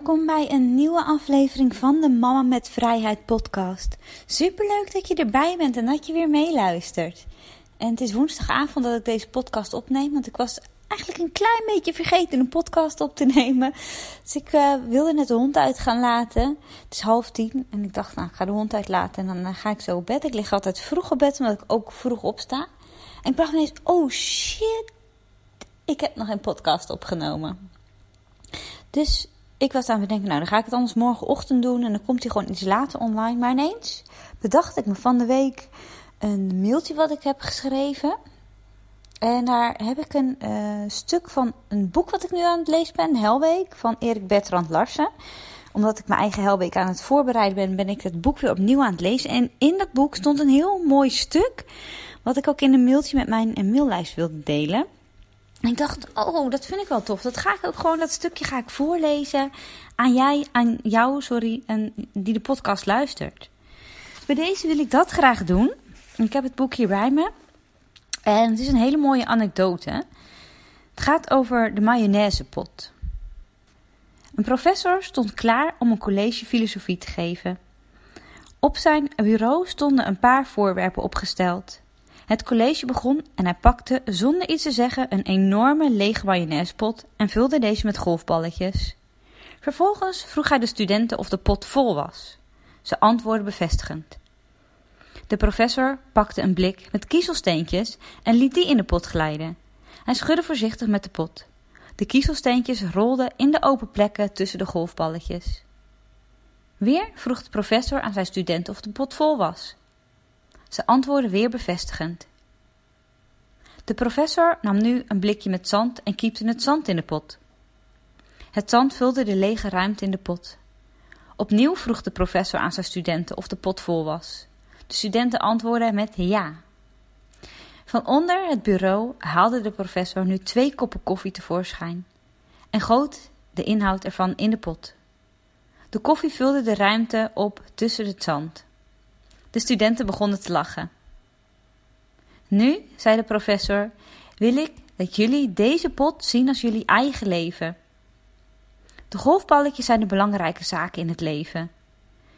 Welkom bij een nieuwe aflevering van de Mama met Vrijheid podcast. Superleuk dat je erbij bent en dat je weer meeluistert. En het is woensdagavond dat ik deze podcast opneem, want ik was eigenlijk een klein beetje vergeten een podcast op te nemen. Dus ik uh, wilde net de hond uit gaan laten. Het is half tien en ik dacht, nou, ik ga de hond uitlaten en dan uh, ga ik zo op bed. Ik lig altijd vroeg op bed, omdat ik ook vroeg opsta. En ik dacht ineens, oh shit, ik heb nog een podcast opgenomen. Dus ik was aan het denken, nou dan ga ik het anders morgenochtend doen en dan komt hij gewoon iets later online. Maar ineens bedacht ik me van de week een mailtje wat ik heb geschreven. En daar heb ik een uh, stuk van een boek wat ik nu aan het lezen ben, Helweek, van Erik Bertrand Larsen. Omdat ik mijn eigen Helweek aan het voorbereiden ben, ben ik het boek weer opnieuw aan het lezen. En in dat boek stond een heel mooi stuk, wat ik ook in een mailtje met mijn maillijst wilde delen. Ik dacht, oh, dat vind ik wel tof. Dat ga ik ook gewoon, dat stukje ga ik voorlezen aan jij, aan jou, sorry, en die de podcast luistert. bij deze wil ik dat graag doen. Ik heb het boek hier bij me. En het is een hele mooie anekdote. Het gaat over de mayonaisepot. Een professor stond klaar om een college filosofie te geven. Op zijn bureau stonden een paar voorwerpen opgesteld. Het college begon en hij pakte, zonder iets te zeggen, een enorme lege mayonaisepot en vulde deze met golfballetjes. Vervolgens vroeg hij de studenten of de pot vol was. Ze antwoordden bevestigend. De professor pakte een blik met kiezelsteentjes en liet die in de pot glijden. Hij schudde voorzichtig met de pot. De kiezelsteentjes rolden in de open plekken tussen de golfballetjes. Weer vroeg de professor aan zijn studenten of de pot vol was. Ze antwoordde weer bevestigend. De professor nam nu een blikje met zand en kiepte het zand in de pot. Het zand vulde de lege ruimte in de pot. Opnieuw vroeg de professor aan zijn studenten of de pot vol was. De studenten antwoordden met ja. Van onder het bureau haalde de professor nu twee koppen koffie tevoorschijn en goot de inhoud ervan in de pot. De koffie vulde de ruimte op tussen het zand. De studenten begonnen te lachen. Nu, zei de professor, wil ik dat jullie deze pot zien als jullie eigen leven. De golfballetjes zijn de belangrijke zaken in het leven.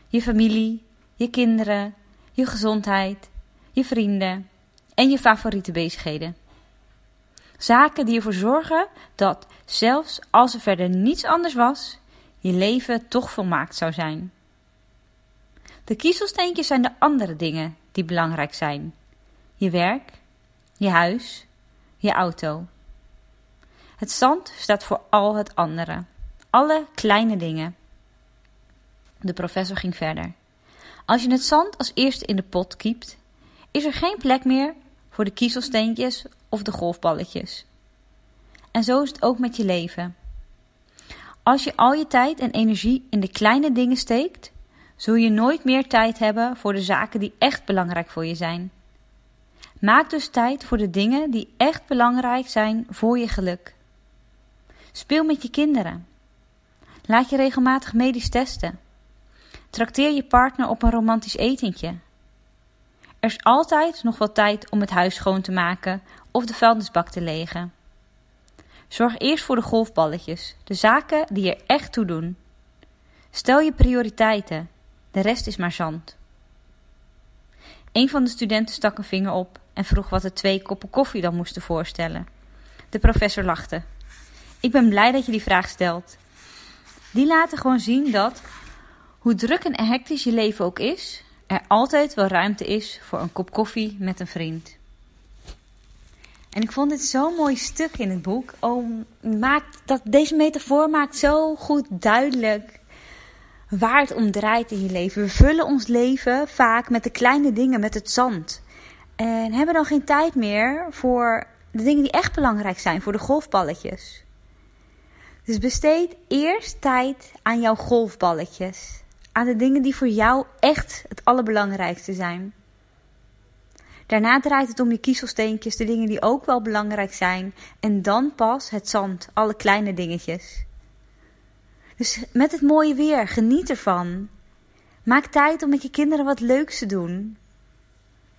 Je familie, je kinderen, je gezondheid, je vrienden en je favoriete bezigheden. Zaken die ervoor zorgen dat, zelfs als er verder niets anders was, je leven toch volmaakt zou zijn. De kiezelsteentjes zijn de andere dingen die belangrijk zijn. Je werk, je huis, je auto. Het zand staat voor al het andere. Alle kleine dingen. De professor ging verder. Als je het zand als eerste in de pot kiept, is er geen plek meer voor de kiezelsteentjes of de golfballetjes. En zo is het ook met je leven. Als je al je tijd en energie in de kleine dingen steekt, zul je nooit meer tijd hebben voor de zaken die echt belangrijk voor je zijn. Maak dus tijd voor de dingen die echt belangrijk zijn voor je geluk. Speel met je kinderen. Laat je regelmatig medisch testen. Trakteer je partner op een romantisch etentje. Er is altijd nog wel tijd om het huis schoon te maken of de vuilnisbak te legen. Zorg eerst voor de golfballetjes, de zaken die er echt toe doen. Stel je prioriteiten de rest is maar zand. Een van de studenten stak een vinger op en vroeg wat de twee koppen koffie dan moesten voorstellen. De professor lachte. Ik ben blij dat je die vraag stelt. Die laten gewoon zien dat, hoe druk en hectisch je leven ook is, er altijd wel ruimte is voor een kop koffie met een vriend. En ik vond dit zo'n mooi stuk in het boek. Oh, maakt, dat, deze metafoor maakt zo goed duidelijk waar het om draait in je leven. We vullen ons leven vaak met de kleine dingen, met het zand. En hebben dan geen tijd meer voor de dingen die echt belangrijk zijn, voor de golfballetjes. Dus besteed eerst tijd aan jouw golfballetjes. Aan de dingen die voor jou echt het allerbelangrijkste zijn. Daarna draait het om je kiezelsteentjes, de dingen die ook wel belangrijk zijn. En dan pas het zand, alle kleine dingetjes. Dus met het mooie weer, geniet ervan. Maak tijd om met je kinderen wat leuks te doen.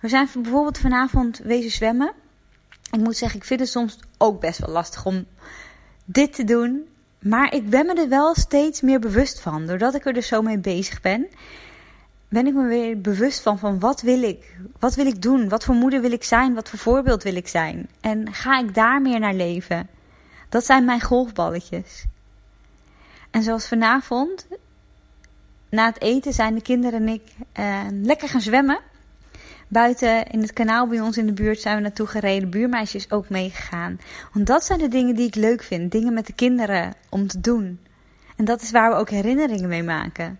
We zijn bijvoorbeeld vanavond wezen zwemmen. Ik moet zeggen, ik vind het soms ook best wel lastig om dit te doen. Maar ik ben me er wel steeds meer bewust van. Doordat ik er dus zo mee bezig ben, ben ik me weer bewust van, van wat wil ik? Wat wil ik doen? Wat voor moeder wil ik zijn? Wat voor voorbeeld wil ik zijn? En ga ik daar meer naar leven? Dat zijn mijn golfballetjes. En zoals vanavond, na het eten zijn de kinderen en ik uh, lekker gaan zwemmen. Buiten in het kanaal bij ons in de buurt zijn we naartoe gereden. Buurmeisje is ook meegegaan. Want dat zijn de dingen die ik leuk vind. Dingen met de kinderen om te doen. En dat is waar we ook herinneringen mee maken.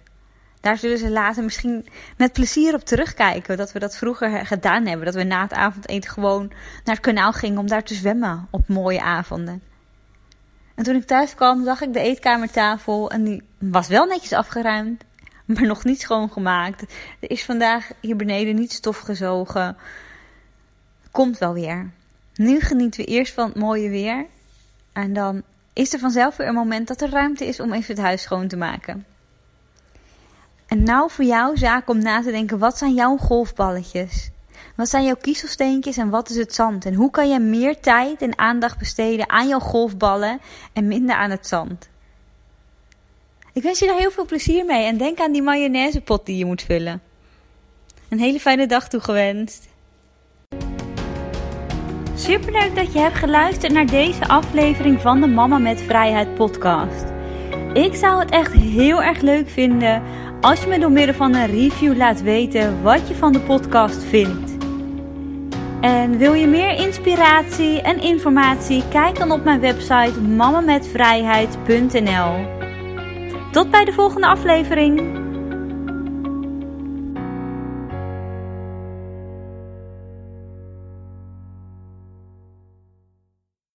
Daar zullen ze later misschien met plezier op terugkijken. Dat we dat vroeger gedaan hebben. Dat we na het avondeten gewoon naar het kanaal gingen om daar te zwemmen op mooie avonden. En toen ik thuis kwam, zag ik de eetkamertafel en die was wel netjes afgeruimd, maar nog niet schoongemaakt. Er is vandaag hier beneden niet stof gezogen. Komt wel weer. Nu genieten we eerst van het mooie weer. En dan is er vanzelf weer een moment dat er ruimte is om even het huis schoon te maken. En nou voor jou zaak om na te denken, wat zijn jouw golfballetjes? Wat zijn jouw kiezelsteentjes en wat is het zand? En hoe kan je meer tijd en aandacht besteden aan jouw golfballen en minder aan het zand? Ik wens je er heel veel plezier mee en denk aan die mayonaisepot die je moet vullen. Een hele fijne dag toegewenst. Superleuk dat je hebt geluisterd naar deze aflevering van de Mama met Vrijheid podcast. Ik zou het echt heel erg leuk vinden als je me door middel van een review laat weten wat je van de podcast vindt. En wil je meer inspiratie en informatie? Kijk dan op mijn website mamametvrijheid.nl. Tot bij de volgende aflevering.